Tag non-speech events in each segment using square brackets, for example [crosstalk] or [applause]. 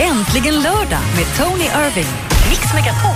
Äntligen lördag med Tony Irving. Mix Megapol.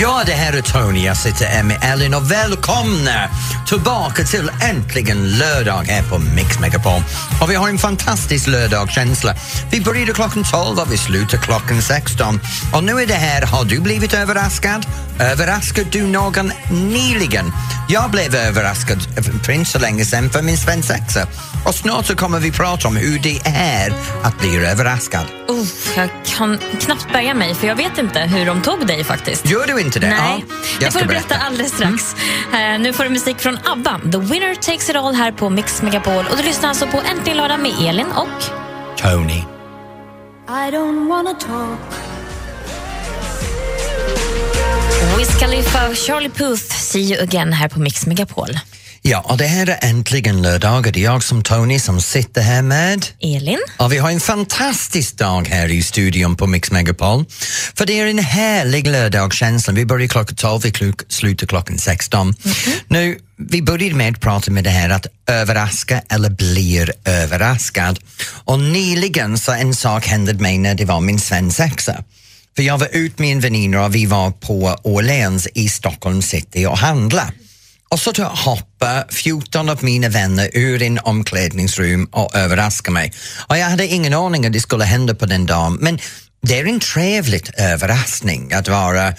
Ja, det här är Tony. Jag sitter här med Ellen och välkomna tillbaka till Äntligen lördag här på Mix Megapol. Och vi har en fantastisk lördagskänsla. Vi började klockan 12 och vi slutar klockan 16. Och nu är det här, har du blivit överraskad? Överraskade du någon nyligen? Jag blev överraskad för inte så länge sedan för min svensexa. Och snart så kommer vi prata om hur det är att bli överraskad. Uh, jag kan knappt bärga mig, för jag vet inte hur de tog dig faktiskt. Gör du inte det? Nej, Ja, det jag får ska du berätta alldeles strax. Eh, nu får du musik från ABBA. The winner takes it all här på Mix Megapol. Och du lyssnar alltså på Äntligen lördag med Elin och... Tony. I don't wanna talk. Wiz Khalifa och Charlie Puth, See you again här på Mix Megapol. Ja, och det här är äntligen lördag. Det är jag som Tony som sitter här med. Elin? Och vi har en fantastisk dag här i studion på Mix Megapol. För det är en härlig lördagskänsla. Vi börjar klockan 12, vi klok- slutar klockan 16. Nu, vi började med att prata med det här att överraska eller blir överraskad. Och nyligen så en sak hände mig när det var min svensexa. För jag var ute med en väninna och vi var på Åhléns i Stockholm city och handla. Och så hoppar 14 av mina vänner ur en omklädningsrum och överraskar mig. Och jag hade ingen aning att det skulle hända på den dagen men det är en trevlig överraskning att vara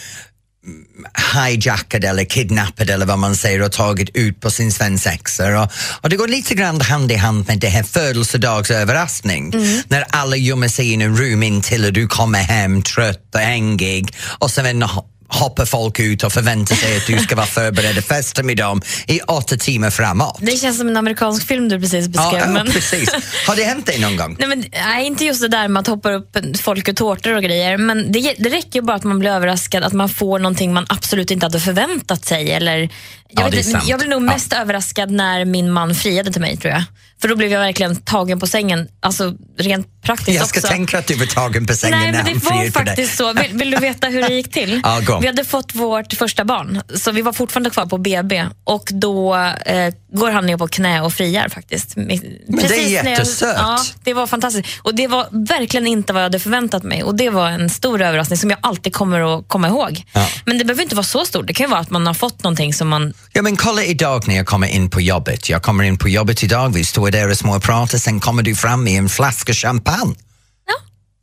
hijackad eller kidnappad eller vad man säger och tagit ut på sin svensexa. Och, och det går lite grann hand i hand med det här födelsedagsöverraskning. När alla gömmer sig i en rum intill och du kommer hem trött och hängig. Och sen hoppar folk ut och förväntar sig att du ska vara förberedd och festa med dem i åtta timmar framåt. Det känns som en amerikansk film du precis Ja, beskrev. ja, [laughs] men... precis. Har det hänt dig någon gång? Nej, men, nej, inte just det där med att hoppa upp folk ur tårtor och grejer. Men det, det räcker ju bara att man blir överraskad, att man får någonting man absolut inte hade förväntat sig. Eller, jag, Ja, vet jag blev nog Ja. mest överraskad när min man friade till mig tror jag. För då blev jag verkligen tagen på sängen, alltså rent praktiskt Jag ska också. tänka att du var tagen på sängen Nej, när men det han var på dig. faktiskt så. Vill, vill du veta hur det gick till? [laughs] Ja, gå. Vi hade fått vårt första barn, så vi var fortfarande kvar på BB. Och då eh, går han ner på knä och friar faktiskt. Men det är jättesött. Ja, det var fantastiskt. Och det var verkligen inte vad jag hade förväntat mig. Och det var en stor överraskning som jag alltid kommer att komma ihåg. Ja. Men det behöver inte vara så stort. Det kan ju vara att man har fått någonting som man... Ja men kolla idag när jag kommer in på jobbet. Jag kommer in på jobbet idag, vi står där och småpratar, sen kommer du fram med en flaska champagne.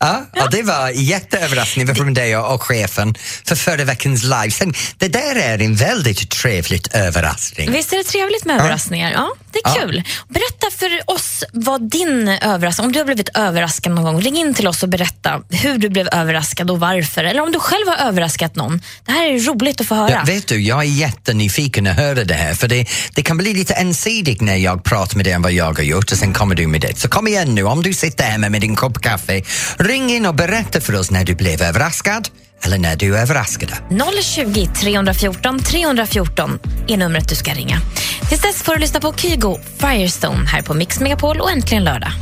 Ja, och det var jätteöverraskning från dig och, och chefen för förra veckans live. Det där är en väldigt trevlig överraskning. Visst är det trevligt med överraskningar? Ja, det är Ja. kul. Berätta för oss vad din överraskning, om du har blivit överraskad någon gång, ring in till oss och berätta hur du blev överraskad och varför. Eller om du själv har överraskat någon. Det här är roligt att få höra. Ja, vet du, jag är jättenyfiken att höra det här för det, det kan bli lite ensidigt när jag pratar med dig om vad jag har gjort och sen kommer du med det. Så kom igen nu, om du sitter hemma med din kopp kaffe, ring in och berätta för oss när du blev överraskad eller när du överraskade. 020 314 314 är numret du ska ringa. Tills dess får du lyssna på Kygo Firestone här på Mix Megapol och äntligen lördag.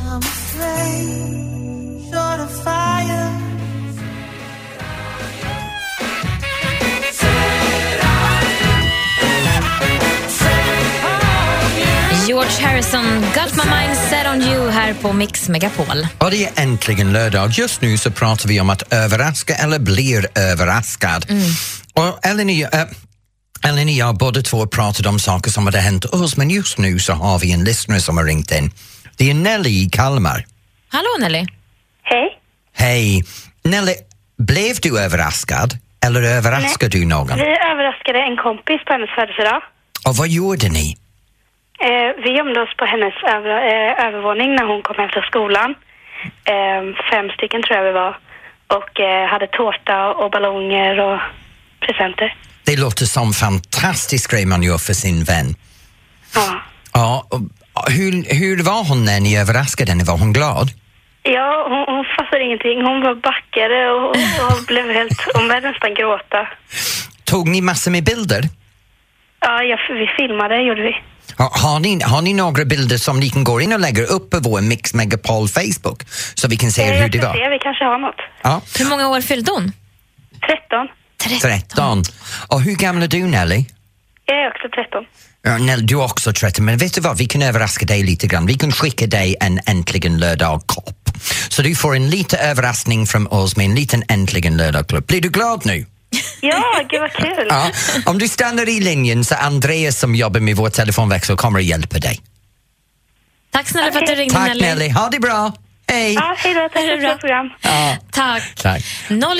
George Harrison, Got My Mind Set On You här på Mix Megapol. Och det är äntligen lördag. Just nu så pratar vi om att överraska eller blir överraskad. Och Ellen och, jag, äh, Ellen och jag båda två pratade om saker som hade hänt oss men just nu så har vi en lyssnare som har ringt in. Det är Nelly i Kalmar. Hallå Nelly. Hej. Hej! Nelly, blev du överraskad eller överraskade du någon? Vi överraskade en kompis på hennes födelsedag. Och vad gjorde ni? Eh, vi gömde oss på hennes över, eh, övervåning när hon kom hem från skolan. Eh, fem stycken tror jag vi var. Och eh, hade tårta och ballonger och presenter. Det låter som fantastisk grej man gör för sin vän. Ja. Ja, och, och hur, hur var hon när ni överraskade henne? Var hon glad? Ja, hon, hon fattade ingenting. Hon bara backade och, och blev helt... Hon började nästan gråta. Tog ni massor med bilder? Ja, jag, vi filmade, gjorde vi. Har, har, ni, har ni några bilder som ni kan gå in och lägga upp på vår Mix Megapol Facebook så vi kan se hur det var? se, vi kanske har något. Ja, Hur många år fyllde hon? 13. 13. Och hur gammal är du Nelly? Jag är också 13. Ja, Nell, du är också trött, men vet du vad? Vi kan överraska dig lite grann. Vi kan skicka dig en Äntligen lördag-kopp. Så du får en liten överraskning från oss med en liten Äntligen lördag-klubb. Blir du glad nu? [laughs] Ja, gud vad kul. Ja. Om du stannar i linjen så Andreas som jobbar med vår telefonväxel kommer att hjälpa dig. Tack snälla för att du ringde Tack Nelly. Nelly, ha det bra! Hej! Ja, hej då. Tack för ett bra program. Ja. Tack. Tack.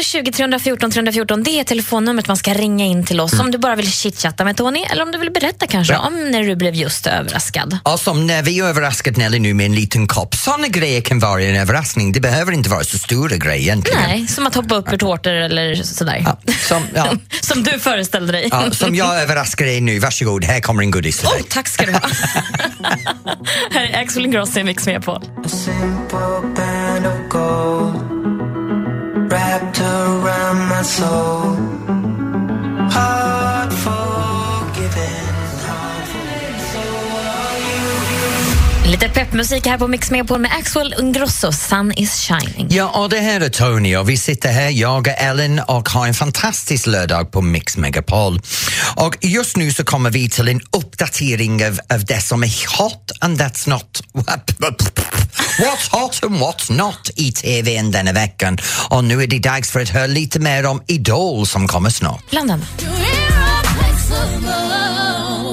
020 314 314 det är telefonnumret man ska ringa in till oss om du bara vill chitchatta med Tony eller om du vill berätta kanske Mm. Ja. om när du blev just överraskad. Och som när vi överraskat Nelly nu med en liten kopp, såna grejer kan vara en överraskning. Det behöver inte vara så stora grejer egentligen. Nej, som att hoppa upp ur tårtor eller sådär. Ja, som, ja, [laughs] Som du föreställde dig. ja, som jag överraskar dig nu, varsågod, här kommer en godis till Oh, dig. tack ska du ha. [laughs] Här är Axel Ingrosso i Mix med på. Band of gold wrapped around my soul. Heart forgiven, Lite peppmusik här på Mix på med Axel Ingrosso, Sun is shining. Ja, och det här är Tony och vi sitter här, jag och Ellen och har en fantastisk lördag på Mix Megapol. Och just nu så kommer vi till en uppdatering av, av det som är hot and that's not what's hot and what's not i TVn denna veckan. Och nu är det dags för att höra lite mer om Idol som kommer snart. Bland annat.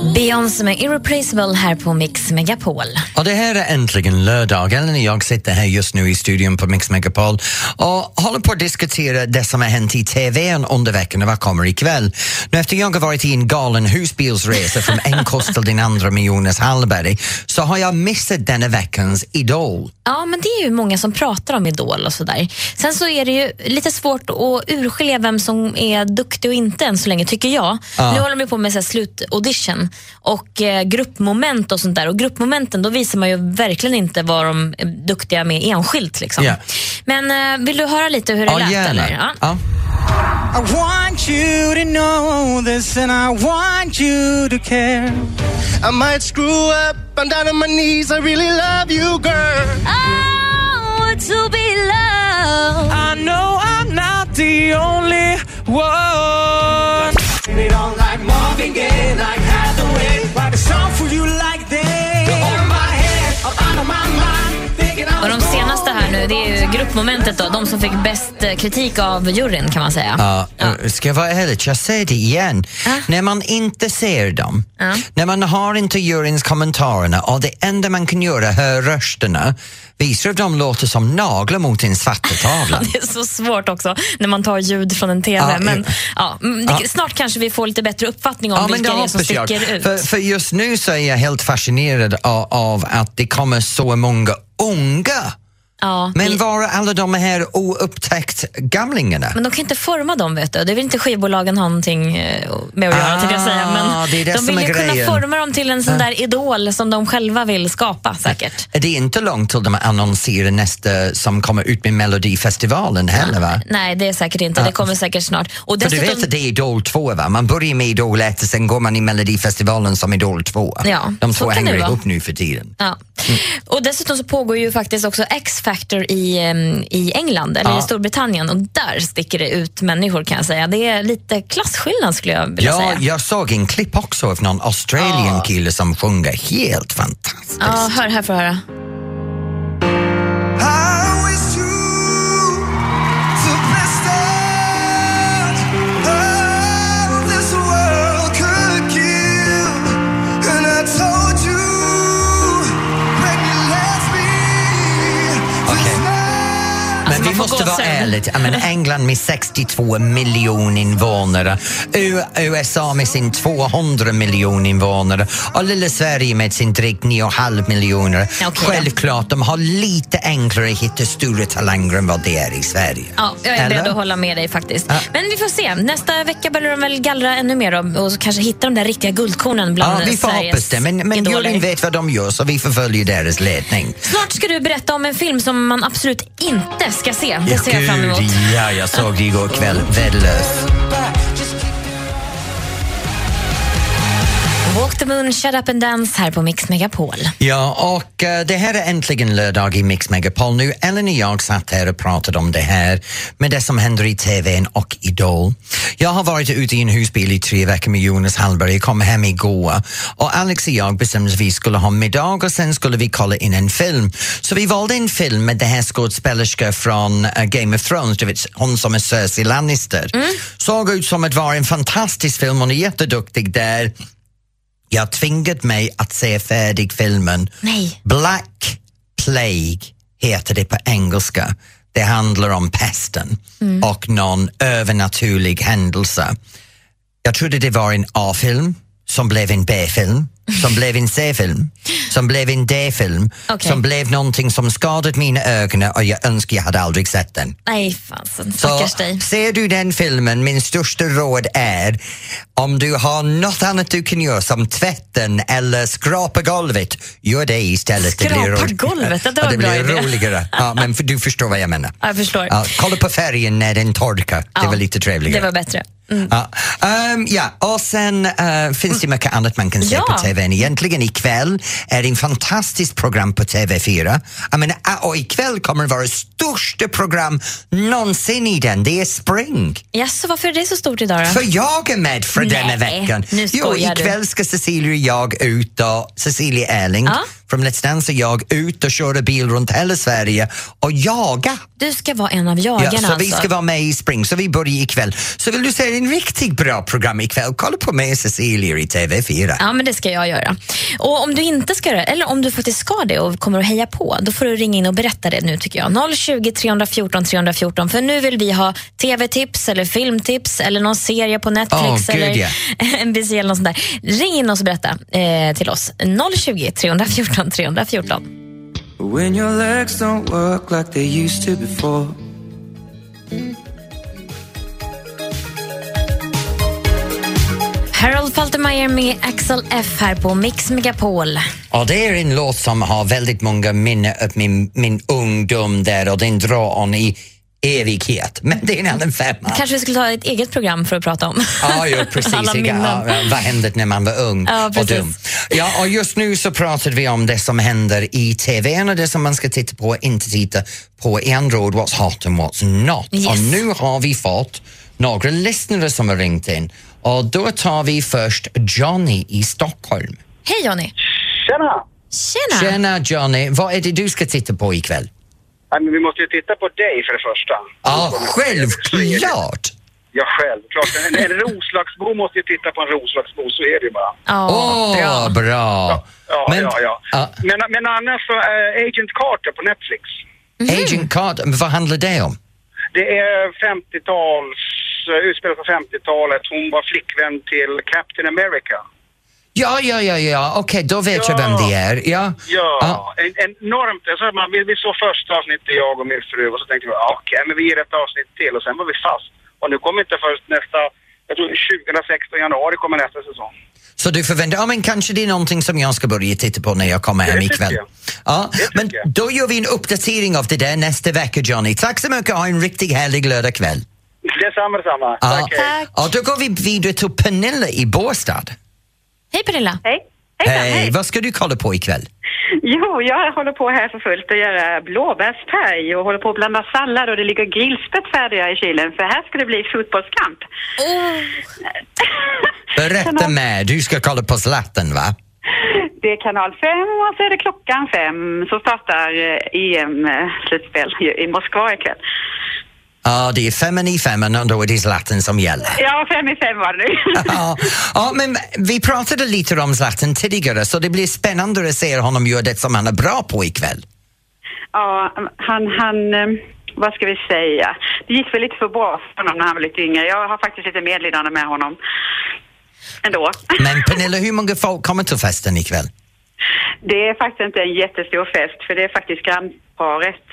Beyoncé med Irreplaceable här på Mix Megapol. Och det här är äntligen lördag. Ellen och jag sitter här just nu i studion på Mix Megapol och håller på att diskutera det som har hänt i TVn under veckan och vad kommer ikväll. Nu efter jag har varit i en galen husbilsresa från en kust till den andra med Jonas Hallberg så har jag missat denna veckans Idol. Ja, men det är ju många som pratar om Idol och sådär. Sen så är det ju lite svårt att urskilja vem som är duktig och inte än så länge, tycker jag. Nu håller de ju på med så här slutaudition och eh, gruppmoment och sånt där. Och gruppmomenten, då visar man ju verkligen inte vad de är duktiga med enskilt. Liksom. Ja. Men eh, vill du höra lite hur det Ja, lät? Eller? gärna. Ja. Ja. I want you to know this and I want you to care. I might screw up, I'm down on my knees, I really love you, girl. to be loved. I know I'm not the only one. Like Marvin Gaye, like But I'm senaste här nu, det är ju gruppmomentet då. De som fick bäst eh, kritik av juryn kan man säga. Ja, eh, Ska jag vara ärlig, jag säger det igen. När man inte ser dem, när man har inte juryns kommentarerna och det enda man kan göra är höra rösterna, visar att de låter som naglar mot en svarta [laughs] tavla. Det är så svårt också när man tar ljud från en TV. Ja, men ja. ja, mm, det, snart kanske vi får lite bättre uppfattning om vilka det är som sticker ut. För, för just nu så är jag helt fascinerad av, av att det kommer så många unga. Ja, Men vi- var är alla de här oupptäckt gamlingarna? men de kan inte forma dem, vet du. Det vill inte skivbolagen ha någonting eh, med att göra, Ah, jag säga. Men det är det de vill ju kunna grejen. forma dem till en sån där idol som de själva vill skapa, säkert. Det är inte långt till de annonserar nästa som kommer ut med Melodifestivalen heller va? Nej, det är säkert inte. Det kommer säkert snart. Och För du dessutom, vet att det är Idol 2 va? Man börjar med Idol 1 och sen går man i Melodifestivalen som Idol 2. Ja, de två det hänger ihop nu för tiden. Ja. Och dessutom så pågår ju faktiskt också X-Factor i, i England, eller Ja. i Storbritannien. Och där sticker det ut människor kan jag säga. Det är lite klasskillnad skulle jag vilja Ja, säga. jag såg en klipp också av någon Australian kille som sjunger helt fantastiskt. Ja, hör här får du höra. Ärliga. Jag menar, England med 62 miljoner invånare, USA med sin 200 miljoner invånare och lilla Sverige med sin drygt 9,5 miljoner. Då. Självklart, de har lite enklare att hitta stora talanger än vad det är i Sverige. Ja, jag är beredd att hålla med dig faktiskt. Ja. Men vi får se. Nästa vecka börjar de väl gallra ännu mer och, kanske hitta de där riktiga guldkornen bland Ja, vi får Sveriges hoppas det. Men, men juryn vet vad de gör så vi förföljer deras ledning. Snart ska du berätta om en film som man absolut inte ska se. Det ser jag fram. Gud, ja, jag såg det igår kväll. Värdelös. Walk the moon, shut up and dance här på Mix Megapol. Ja, och eh, det här är äntligen lördag i Mix Megapol nu. Ellen och jag satt här och pratade om det här med det som händer i TVn och Idol. Jag har varit ute i en husbil i tre veckor med Jonas Hallberg, kom hem igår och Alex och jag bestämde att vi skulle ha middag och sen skulle vi kolla in en film. Så vi valde en film med den här skådespelerska från eh, Game of Thrones, du vet, hon som är Cersei Lannister. Såg ut som att vara en fantastisk film, hon är jätteduktig där. Jag tvingat mig att se färdig filmen. Nej. Black Plague heter det på engelska. Det handlar om pesten och någon övernaturlig händelse. Jag trodde det var en A-film som blev en B-film, som blev en C-film, som blev en D-film, Okej. som blev någonting som skadat mina ögon och jag önskar jag hade aldrig sett den. Nej, fasen. Så dig. ser du den filmen, min största råd är om du har något annat du kan göra som tvätten eller skrapa golvet, gör det istället. Skrapa det blir golvet, det var det blir idé. roligare. Ja, men för, du förstår vad jag menar. Ja, jag förstår. Ja, kolla på färgen när den torkar, det Ja, var lite trevligare. Det var bättre. Ja, ehm, ja, och sen eh, finns det mycket annat man kan se Ja. på TV. Egentligen ikväll är det en fantastiskt program på TV4. Jag menar, ah, och ikväll kommer det vara det största program någonsin i den. Det är Spring. Jaså, varför är det så stort idag då? För jag är med för Nej, denna veckan. nu Jo, skojar du. ikväll ska Cecilia och jag ut och Cecilia Erling Ja. från Let's Dance och jag ut och köra bil runt hela Sverige och jaga. Du ska vara en av jagarna Ja, så vi alltså. ska vara med i Spring, så vi börjar ikväll. Så vill du se en riktigt bra program ikväll, kolla på mig och Cecilia i TV4. Ja, men det ska jag göra. Och om du inte ska göra eller om du faktiskt ska det och kommer att heja på, då får du ringa in och berätta det nu tycker jag. 020 314 314, för nu vill vi ha TV-tips eller filmtips eller någon serie på Netflix gud, eller ja. [laughs] NBC eller något sånt där. Ring in och berätta eh, till oss. 020 314 314. When your legs don't work like they used to before. Harold Faltermeyer med Axel F här på Mix Megapol. Och det är en låt som har väldigt många minnen av min, min ungdom där och den drar on i evighet. Men det är en annan femma. Kanske vi skulle ta ett eget program för att prata om. Ja, [laughs] ja precis. Alla Ja, minnen. ja, vad hände när man var ung Ja, och dum? Ja, och just nu så pratar vi om det som händer i TV och det som man ska titta på och inte titta på i andra ord, what's hot and what's not. Yes. Och nu har vi fått några lyssnare som har ringt in och då tar vi först Johnny i Stockholm. Hej Johnny! Tjena! Tjena! Tjena Johnny, vad är det du ska titta på ikväll? Nej, men vi måste ju titta på dig för det första. Ja, självklart! Ja, självklart. En, en Roslagsbo måste ju titta på en Roslagsbo, så är det ju bara. Ja, Åh, bra. bra! Ja, Men- ja, ja. ja. Men, men annars så, eh, Agent Carter på Netflix. Agent Carter, vad handlar det om? Det är 50-tals, utspelat på 50-talet. Hon var flickvän till Captain America. Ja, ja, ja, ja, okej, då vet jag Ja. vem det är. Ja. Ja, Ja. En, enormt. Alltså, man, vi, vi såg första avsnittet, jag och min fru, och så tänkte vi, "Ja, okej, men vi ger ett avsnitt till och sen var vi fast. Och nu kommer inte först nästa, jag tror 2016 januari kommer nästa säsong. Så du förväntar ja men kanske det är någonting som jag ska börja titta på när jag kommer hem ikväll. jag. Ja, Det men jag. då gör vi en uppdatering av det där nästa vecka Johnny. Tack så mycket ha en riktigt härlig lördagkväll. Detsamma, detsamma. Ja. Tack, hej. Ja, då går vi vidare till Pernilla i Båstad. Hej Pernilla! Hej. Hejsan, Hej, vad ska du kolla på ikväll? Jo, jag håller på här för fullt att göra blåbärspaj och håller på att blanda sallad och det ligger grillspett färdiga i kylen för här ska det bli fotbollskamp. Berätta Kanal- mer, du ska kolla på Zlatan va? Det är kanal 5 och så är det klockan 5 så startar eh, EM-slutspel i Moskva ikväll. Ja, det är femman i femman och då är det Zlatan som gäller. Ja, 5 i 5 var det nu. [laughs] Ja, ja, men vi pratade lite om Zlatan tidigare så det blir spännande att se honom göra det som han är bra på ikväll. Ja, han, han, eh, vad ska vi säga? Det gick väl lite för bra för honom när han var lite yngre. Jag har faktiskt lite medlidande med honom. Ändå. [laughs] Men Pernilla, hur många folk kommer till festen ikväll? Det är faktiskt inte en jättestor fest för det är faktiskt grannparet.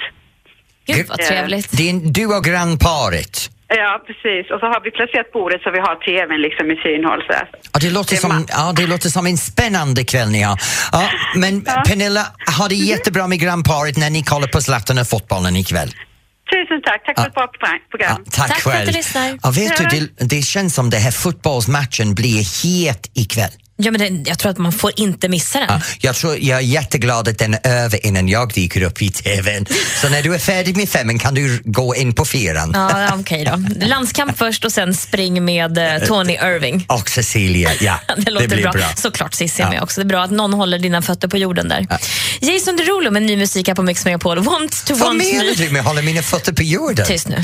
Gud vad trevligt. Det är du och grannparet. Ja, precis. Och så har vi placerat bordet så vi har tvn liksom i synhåll. Så här. Ja, det, låter Det är som, ma- ja, det låter som en spännande kväll ni har. Ja, men Pernilla, ha det jättebra med grannparet när ni kollar på Zlatan och fotbollen ikväll. Tusen tack. Tack för ett bra program- Ja, program. tack, Tack för att själv. du lyssnar. Ja, vet Ja. du, det, det känns som det här fotbollsmatchen blir het ikväll. Ja, men det, jag tror att man får inte missa den. Ja, jag, tror, jag är jätteglad att den är över innan jag dyker upp i TVn. Så när du är färdig med femman kan du gå in på fyran. Ja, okej då. Landskamp [laughs] först och sen spring med eh, Tony Irving. Och Cecilia, ja. [laughs] Det låter blir bra. bra. Såklart Cissi är Ja. med också. Det är bra att någon håller dina fötter på jorden där. Jason Derulo med ny musik här på Mix Megapol. Want to Vad want menar me. du med hålla mina fötter på jorden? Tyst nu.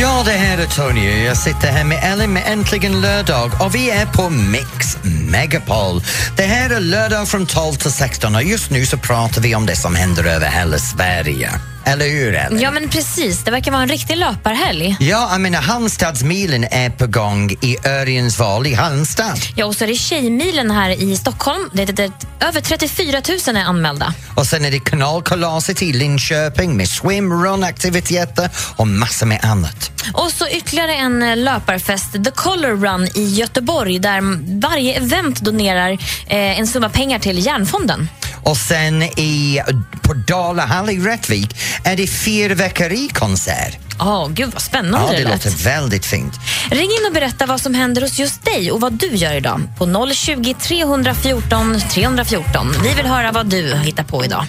Ja, det här är Tony. Jag sitter här med Ellen med Äntligen lördag och vi är på Mix Megapol. Det här är lördag från 12 till 16 och just nu så pratar vi om det som händer över hela Sverige. Eller hur, Ellen? Ja, men precis. Det verkar vara en riktig löparhelg. Ja, jag menar Halmstadsmilen är på gång i Örjensval i Halmstad. Ja, och så är det Tjejmilen här i Stockholm. Det, det, det, över 34 000 är anmälda. Och sen är det kanalkalaset i Linköping med swimrun-aktiviteter och massor med annat. Och så ytterligare en eh, löparfest, The Color Run i Göteborg där varje event donerar eh, en summa pengar till Järnfonden. Och sen i, på Dalahall i Rättvik är det fyrverkerikonsert. Åh, gud vad spännande Ja, det lät. låter väldigt fint. Ring in och berätta vad som händer hos just dig och vad du gör idag på 020 314 314. Vi vill höra vad du hittar på idag.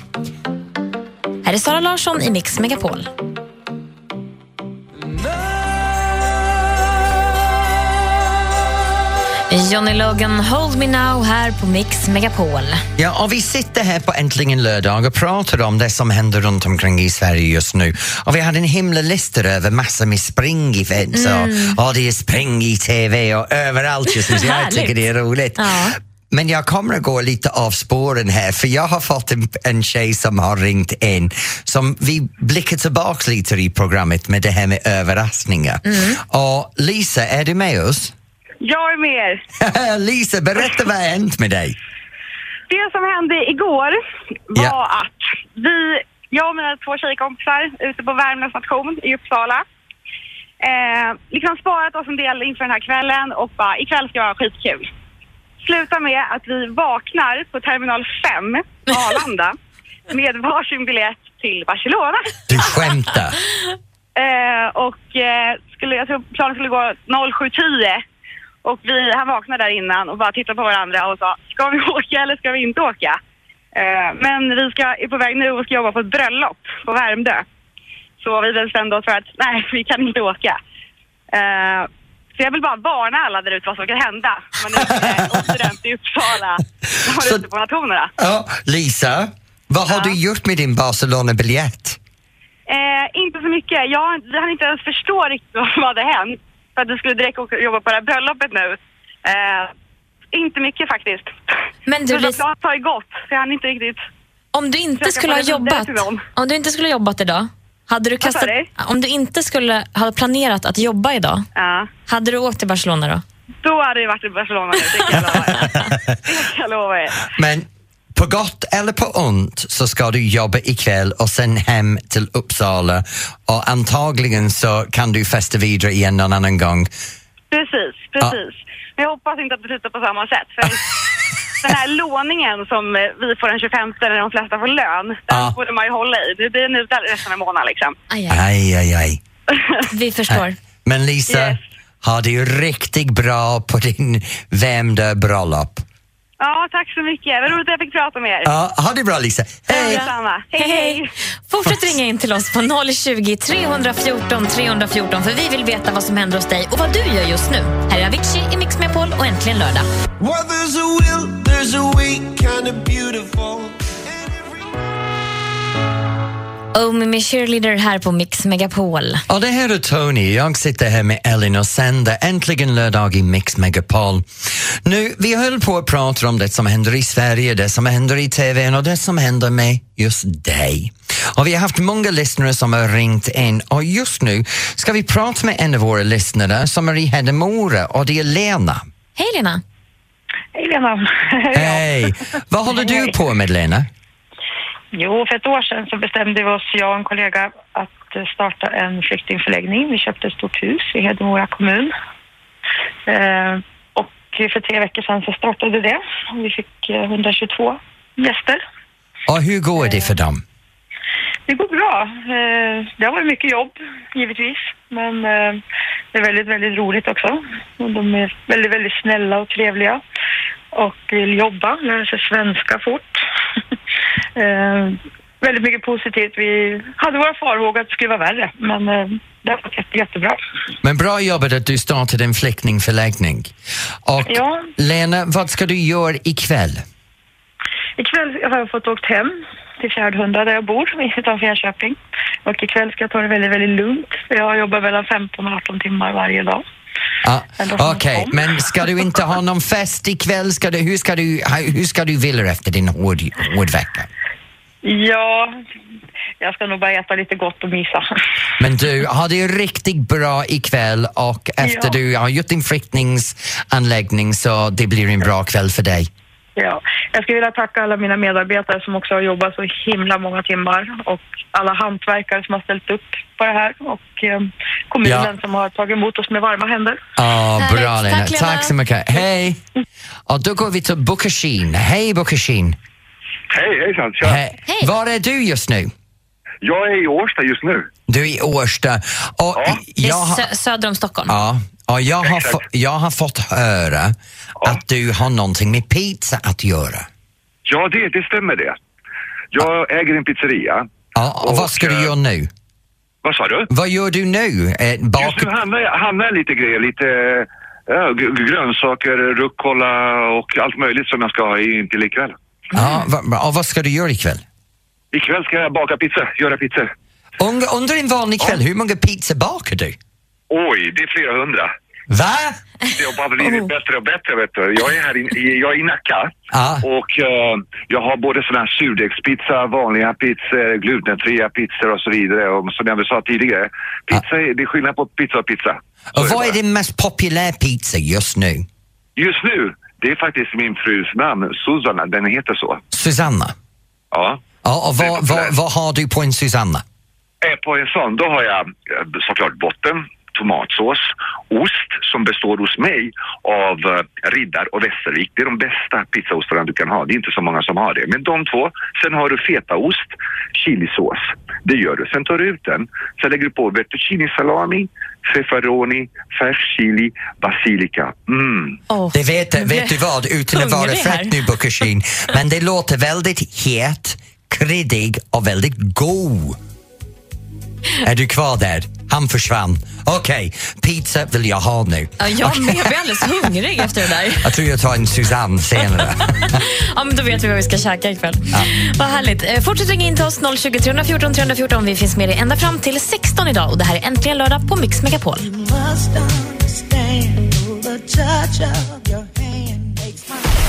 Här är Sara Larsson i Mix Megapol. Johnny Logan, Hold Me Now här på Mix Megapol. Ja, och vi sitter här på Äntligen lördag och pratar om det som händer runt omkring i Sverige just nu. Och vi hade en himla lista över massor med spring-events och, och det är spring i TV och överallt just nu. Så jag tycker det är roligt. Ja. Men jag kommer att gå lite av spåren här för jag har fått en, en tjej som har ringt in som vi blickar tillbaka lite i programmet med det här med överraskningar. Och Lisa, är du med oss? Jag är med er. [laughs] Lisa, berätta vad har hänt med dig? Det som hände igår var Ja. att vi, jag och mina två tjejkompisar ute på Värmlands nation i Uppsala eh, liksom sparat oss en del inför den här kvällen och bara ikväll ska jag ha skitkul. Slutar med att vi vaknar på terminal 5 på [laughs] Arlanda med varsin biljett till Barcelona. Du skämtar? [laughs] Eh, och eh, skulle, jag tror planen skulle gå 07.10 och vi, han vaknade där innan och bara tittade på varandra och sa ska vi [laughs] åka eller ska vi inte åka? Eh, men vi ska, är på väg nu och ska jobba på ett bröllop på Värmdö. Så vi bestämde oss för att nej, [laughs] vi kan inte åka. Eh, så jag vill bara varna alla där ute vad som kan hända man är [laughs] student i Uppsala när man är ute på nationerna. Ja, Lisa, vad har Ja. du gjort med din Barcelona-biljett? Eh, inte så mycket. Jag, vi hann inte ens förstå riktigt vad som hade hänt. För att vi skulle direkt åka och jobba på det här bröllopet nu. Eh, inte mycket faktiskt. Men du, Själva Lisa, planet har ju gått, så jag hann inte riktigt... om du inte skulle ha jobbat, om du inte skulle ha jobbat idag, hade du kastat, du? om du inte skulle ha planerat att jobba idag, Ja. hade du åkt till Barcelona då? Då hade det varit i Barcelona nu, det kan jag lova er. [laughs] Det kan jag lova er. Men på gott eller på ont så ska du jobba ikväll och sen hem till Uppsala och antagligen så kan du festa vidare igen någon annan gång. Precis, precis. Men jag hoppas inte att det slutar på samma sätt. För [laughs] den här låningen som vi får den 25 när de flesta får lön, den Ja. borde man ju hålla i. Det blir en ut resten av månaden liksom. Aj, aj. Aj, aj. [laughs] Vi förstår. Men Lisa, Yes. ha det riktigt bra på din [laughs] Värmdö-bröllop. Ja, tack så mycket. Vad roligt att jag fick prata med er. Ja, ha det bra Lisa. Hej! Detsamma. Hej, hej. Fortsätt ringa in till oss på 020 314 314 för vi vill veta vad som händer hos dig och vad du gör just nu. Här är Avicii i Mix Megapol och äntligen lördag. Well, there's a will, there's a way, kind of beautiful. Oh, med cheerleader här på Mix Megapol. Och det här är Tony. Jag sitter här med Elin och sänder äntligen lördag i Mix Megapol. Nu, vi höll på att prata om det som händer i Sverige, det som händer i TV och det som händer med just dig. Och vi har haft många lyssnare som har ringt in och just nu ska vi prata med en av våra lyssnare som är i Hedemora och det är Lena. Hej Lena. Hej Lena. [laughs] Hej! Vad håller du på med Lena? Jo, för ett år sedan så bestämde vi oss, jag och en kollega, att eh, starta en flyktingförläggning. Vi köpte ett stort hus i Hedemora kommun. Eh, och för tre veckor sedan så startade det. Vi fick eh, 122 gäster. Och hur går det för dem? Det går bra. Eh, Det har varit mycket jobb, givetvis. Men eh, det är väldigt, väldigt roligt också. De är väldigt, väldigt snälla och trevliga. Och vill jobba, lära sig svenska fort. [laughs] Eh, Väldigt mycket positivt. Vi hade våra farhågor att det skulle vara värre, men eh, det gått jätte, jättebra. Men bra jobbat att du startade en flyktingförläggning. Och Ja. Lena, vad ska du göra ikväll? Ikväll har jag fått åkt hem till Fjärdhundra där jag bor utanför Enköping. Och ikväll ska jag ta det väldigt, väldigt lugnt. Jag jobbar mellan 15 och 18 timmar varje dag. Ah, Okej, kom. men ska du inte ha någon fest ikväll? Ska du, hur, ska du, hur ska du vila efter din hård, hård vecka? Ja, jag ska nog bara äta lite gott och mysa. Men du, ha det riktigt bra ikväll och efter Ja. du har gjort din flyktningsanläggning så det blir en bra kväll för dig. Ja, jag skulle vilja tacka alla mina medarbetare som också har jobbat så himla många timmar och alla hantverkare som har ställt upp på det här och eh, kommunen som har tagit emot oss med varma händer. Ja, bra Lena. Tack, Lena. Tack så mycket. Hej! Och då går vi till Bukashin. Hej Bukashin. Hej, hejsan. Tja. Hej. Var är du just nu? Jag är i Årsta just nu. Du är i Årsta. Och är jag har, sö- söder om Stockholm. ja, och jag, har få, jag har fått höra att du har någonting med pizza att göra. Ja, det, det stämmer det. Jag äger en pizzeria. Ja, och, vad ska du eh, göra nu? Vad sa du? Vad gör du nu? Eh, bak... Just nu handlar jag, handlar jag lite grejer, lite ja, g- grönsaker, rucola och allt möjligt som jag ska ha in till ikväll. Ja, va, och vad ska du göra ikväll? Ikväll ska jag baka pizza, göra pizzor. Under, under en vanlig kväll, hur många pizzor bakar du? Oj, det är flera hundra. Va? Det har bara blivit bättre och bättre vet du. Jag är här i, jag är i Nacka och eh, jag har både sådana här surdegspizza, vanliga pizzor, glutenfria pizzor och så vidare. Och som jag sa tidigare, pizza är, det är skillnad på pizza och pizza. Och vad är din mest populära pizza just nu? Just nu, det är faktiskt min frus namn, Susanna, den heter så. Susanna? Ja. Ja, och vad, vad, vad har du på en Susanna? Eh, På en sån, då har jag eh, såklart botten, tomatsås, ost som består hos mig av eh, Riddar och Västervik. Det är de bästa pizzaostarna du kan ha. Det är inte så många som har det. Men de två. Sen har du fetaost, chilisås. Det gör du. Sen tar du ut den. Sen lägger du på fettuccine salami, fefaroni, färsk chili, basilika. Mm. det vet, vet du vad, utan att vara fräck nu Bukashin, men det låter väldigt het, kryddig och väldigt god. [laughs] Är du kvar där? Han försvann. Okej, pizza vill jag ha nu. Ja, jag med. Jag blir alldeles hungrig efter det där. Jag tror jag tar en Susanne senare. [laughs] Ja, men då vet vi vad vi ska käka ikväll. Vad härligt. Eh, Fortsätt ringa in till oss 020 314 314. Vi finns med dig ända fram till 16 idag. Och Det här är Äntligen lördag på Mix Megapol.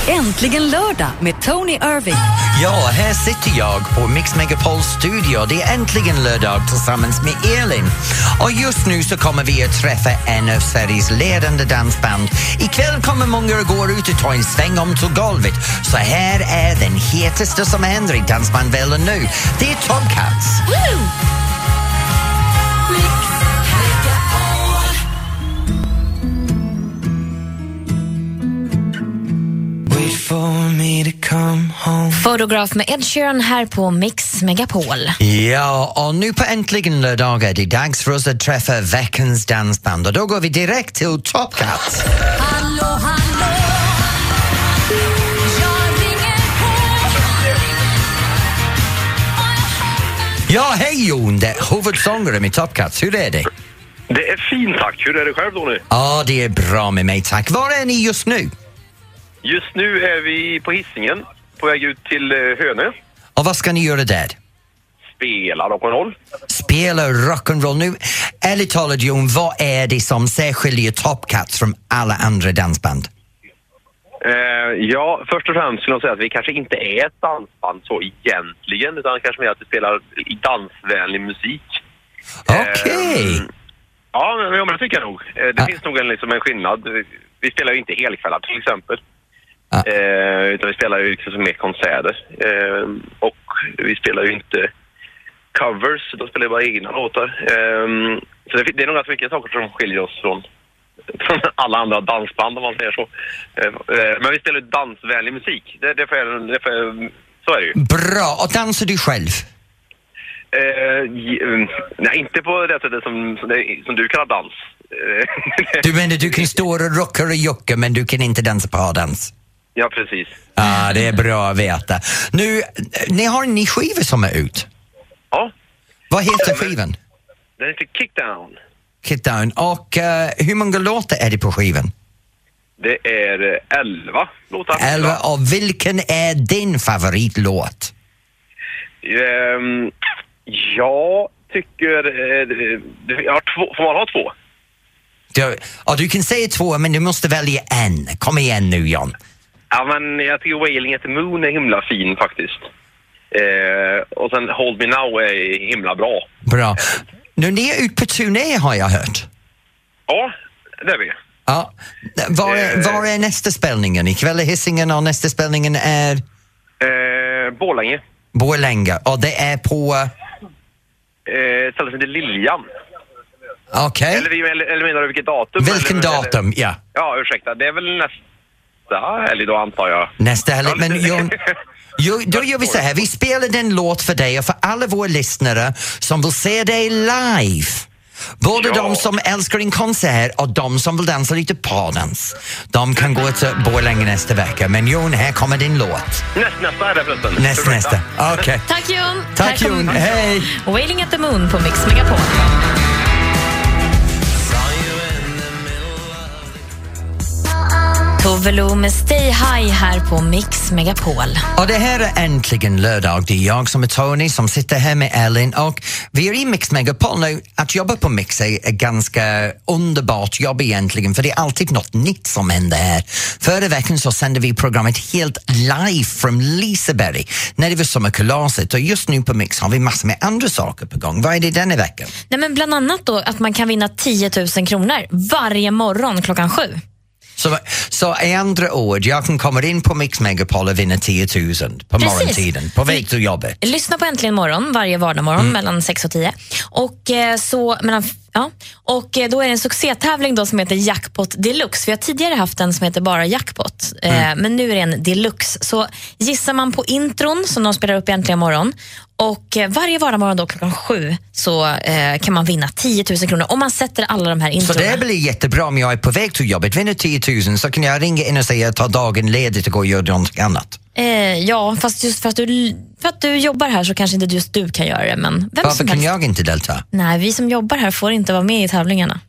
Äntligen lördag med Tony Irving. Ja, här sitter jag på Mix Megapols studio. Det är äntligen lördag tillsammans med Elin. Och just nu så kommer vi att träffa en av Sveriges ledande dansband. Ikväll kommer många att gå ut och ta en sväng om till golvet. Så här är den hetaste som händer i dansbandvärlden nu. Det är Tom Cats. Wait Fotograf med Ed Sheeran här på Mix Megapol. Ja, och nu på Äntligen lördag är det dags för oss att träffa veckans dansband och då går vi direkt till Top Cats. Hallå, hallå Ja, hej Jon, det är huvudsångare med Top Cats. Hur är det? Det är fint tack. Hur är det själv då nu? Ja, det är bra med mig tack. Var är ni just nu? Just nu är vi på hissingen på väg ut till eh, Hönö. Och vad ska ni göra där? Spela rock'n'roll. Spela rock'n'roll. Nu, ärligt talat Jon, vad är det som särskiljer Top Cats från alla andra dansband? Eh, ja, först och främst skulle jag säga att vi kanske inte är ett dansband så egentligen utan kanske mer att vi spelar dansvänlig musik. Okej. Eh, ja, men, ja, men det tycker jag nog. Eh, det finns nog en, liksom en skillnad. Vi- Vi spelar ju inte helkvällar till exempel. Eh, utan vi spelar ju liksom mer konserter. Eh, och vi spelar ju inte covers, då spelar vi bara egna låtar. Eh, så det, det är nog rätt mycket saker som skiljer oss från, från alla andra dansband om man säger så. Eh, eh, men vi spelar ju dansvänlig musik. Det, det, får jag, det får jag, så är det ju. Bra, och dansar du själv? Eh, mm, nej, inte på det sättet som, som, du kallar dans. Du menar du kan stå och rocka och jocka men du kan inte dansa pardans? Ja, precis. Ja, det är bra att veta. Nu, ni har en ny skiva som är ut. Ja. Vad heter skivan? Den heter Kickdown. Kit Down. Och eh, hur många låtar är det på skivan? Det är eh, elva låtar. Elva. Och vilken är din favoritlåt? Ehm, jag tycker... Det- jag har två, får man ha två? Du, ja, du kan säga två, men du måste välja en. Kom igen nu, John. Ja, men jag tycker Wailing at the Moon är himla fin faktiskt. Eh, och sen Hold Me Now är himla bra. Bra. Nu, ni är ute på turné har jag hört. Ja, det är vi. Ja. Var är, Eh. var är nästa spelningen? Ikväll är Hisingen och nästa spelningen är Eh, Borlänge. Borlänge. Och det är på... Eh, stället som heter Liljan. Okej. Eller, vi- eller, eller menar du vilket datum? Vilken eller, datum? Eller, Ja. ja, ursäkta. Det är väl nästa helg då antar jag. Nästa helg. Men John, [laughs] jo, då gör vi så här, vi spelar en låt för dig och för alla våra lyssnare som vill se dig live. Både Ja. de som älskar din konsert och de som vill dansa lite pardans. De kan gå till Borlänge nästa vecka. Men Jon, här kommer din låt. Näst, nästa är det förresten. Näst, nästa. Okej. Tack Jon! Tack kommer Jon, hej! Wailing at the Moon på Mix Megapol. Tove Lo med Stay High här på Mix Megapol. Och det här är äntligen lördag. Det är jag som är Tony som sitter här med Ellen och vi är i Mix Megapol nu. Att jobba på Mix är, är ganska underbart jobb egentligen för det är alltid något nytt som händer här. Förra veckan så sände vi programmet helt live från Liseberg när det var sommarkalaset och just nu på Mix har vi massor med andra saker på gång. Vad är det denna veckan? Nej, men bland annat då att man kan vinna 10 000 kronor varje morgon klockan sju. Så, så andra ord, jag kan komma in på Mix Megapol och vinna 10 000 på Precis. morgontiden på väg till jobbet. Lyssna på Äntligen morgon varje vardagsmorgon Mm. mellan 6 och 10. Och, eh, så, mellan, ja, och eh, då är det en succétävling då som heter Jackpot Deluxe. Vi har tidigare haft en som heter bara Jackpot, eh, Mm. men nu är det en deluxe. Så gissar man på intron som de spelar upp i Äntligen morgon och eh, varje vardagsmorgon då klockan sju så eh, kan man vinna 10 000 kronor om man sätter alla de här Så introna. det blir jättebra om jag är på väg till jobbet, vinner 10 000 så kan jag ringa in och säga tar dagen ledigt och gå och göra något annat. Eh, ja, fast just för att, du, för att du jobbar här så kanske inte just du kan göra det. Men vem Varför som kan helst. jag inte delta? Nej, vi som jobbar här får inte vara med i tävlingarna.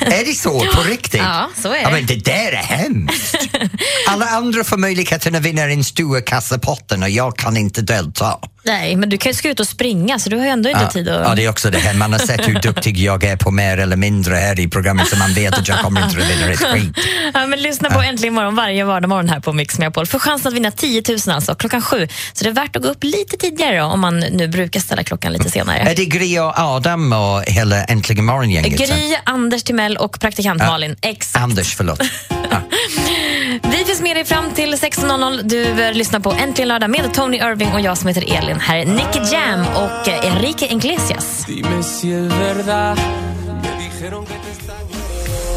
Är det så på [laughs] riktigt? Ja, så är Ja, det. men det där är hemskt. [laughs] Alla andra får möjligheten att vinna den stora kassapotten och jag kan inte delta. Nej, men du kan ju ska ut och springa så du har ju ändå inte Ja, tid att... ja, det är också det här. Man har sett hur duktig jag är på mer eller mindre här i programmet så man vet att jag kommer inte att vinna ett skit. [laughs] Ja, men lyssna på Äntligen morgon varje vardagsmorgon här på Mix Megapol för chansen att vinna 10 000 alltså, klockan sju. Så det är värt att gå upp lite tidigare då, om man nu brukar ställa klockan lite senare. Är det Gry och Adam och hela Äntligen morgongänget? Gry, Anders Timell och praktikant Ja. Malin. Exakt. Anders, förlåt. [laughs] Vi finns med dig fram till 16.00. Du lyssnar på Äntligen lördag med Tony Irving och jag som heter Elin. Här är Nicky Jam och eh, Enrique Iglesias.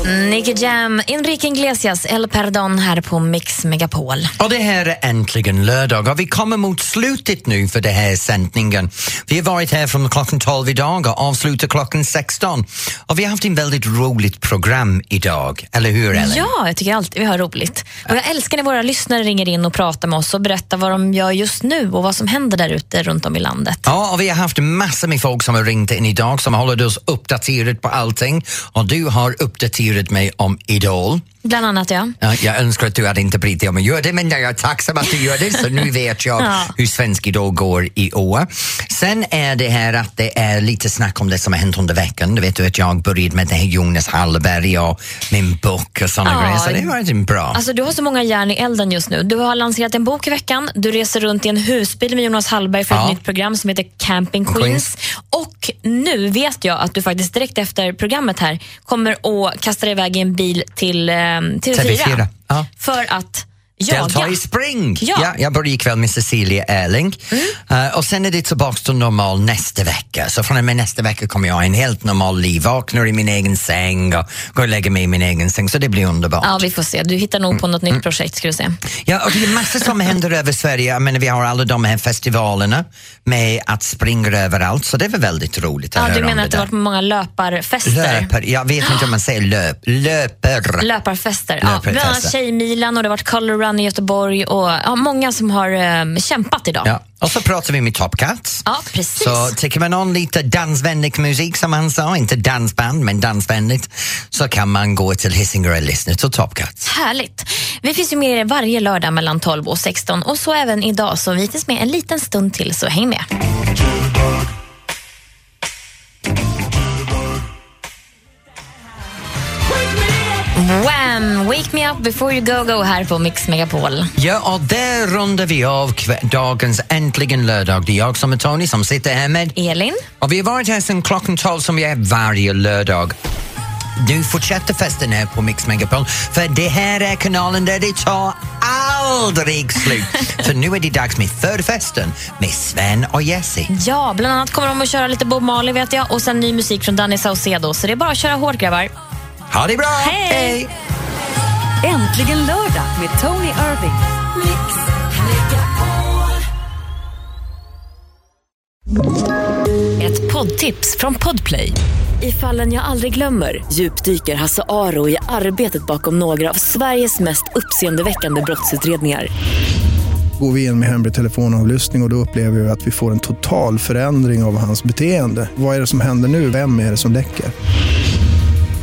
Nicky Jam, Enrique Iglesias, El Perdon här på Mix Megapol. Och det här är äntligen lördag och vi kommer mot slutet nu för den här sändningen. Vi har varit här från klockan 12 idag och avslutar klockan 16. Och vi har haft en väldigt roligt program idag, eller hur Ellen? Ja, jag tycker alltid vi har roligt. Och jag älskar när våra lyssnare ringer in och pratar med oss och berättar vad de gör just nu och vad som händer där ute runt om i landet. Ja, och vi har haft massor med folk som har ringt in idag som håller oss uppdaterade på allting. Och du har uppdaterat bjudit mig om Idol. Bland annat ja. Ja, jag önskar att du hade inte brytt dig om att göra det, men jag är tacksam att du gör det, så nu vet jag [laughs] Ja. hur Svensk Idol går i år. Sen är det här att det är lite snack om det som har hänt under veckan. Du vet du att jag började med det här Jonas Hallberg och min bok och sådana Ja. grejer, så det har varit bra. Alltså, du har så många järn i elden just nu. Du har lanserat en bok i veckan, du reser runt i en husbil med Jonas Hallberg för Ja. ett nytt program som heter Camping Queens. Queens. Och nu vet jag att du faktiskt direkt efter programmet här kommer att kasta dig iväg i en bil till eh, TV4. TV4, ja. För att delta i spring. Ja. jag börjar ikväll med Cecilia Erling. Eh, och sen är det tillbaka till normal nästa vecka. Så från och med nästa vecka kommer jag ha en helt normal liv. Vaknar i min egen säng och går och lägger mig i min egen säng. Så det blir underbart. Ja, vi får se. Du hittar nog på något Mm. nytt projekt ska du se. Ja, och det är massor som händer över Sverige. Jag menar, vi har alla de här festivalerna med att springa överallt, så det väl väldigt roligt att Ja, höra du menar att det där. varit många löparfester? Löper, jag vet inte om man säger löp, löper. Löparfester. Ja, Löparfester. bland annat Tjejmilan och det har varit Color Run i Göteborg och ja, många som har eh, kämpat idag. Ja. Och så pratar vi med Top Cats. Ja, precis. Så tycker man om lite dansvänlig musik som han sa, inte dansband men dansvänligt, så kan man gå till Hisingen och lyssna till Top Cats. Härligt. Vi finns ju med er varje lördag mellan 12 och 16 och så även idag så vi finns med en liten stund till så häng med. Wham! Wake me up before you go go här på Mix Megapol. Ja, och där rundar vi av dagens Äntligen lördag. Det är jag som är Tony som sitter här med Elin. Och vi har varit här sedan klockan 12 som vi är varje lördag. Nu fortsätter festen här på Mix Megapol för det här är kanalen där det tar aldrig slut. [laughs] för nu är det dags med förfesten med Sven och Jessie. Ja, bland annat kommer de att köra lite Bob Marley vet jag och sen ny musik från Danny Saucedo så det är bara att köra hårt grabbar. Ha det bra! Hej! Äntligen lördag med Tony Irving. Ett poddtips från Podplay. I fallen jag aldrig glömmer djupdyker Hasse Aro i arbetet bakom några av Sveriges mest uppseendeväckande brottsutredningar. Går vi in med hemlig telefonavlyssning och, och då upplever vi att vi får en total förändring av hans beteende. Vad är det som händer nu? Vem är det som läcker?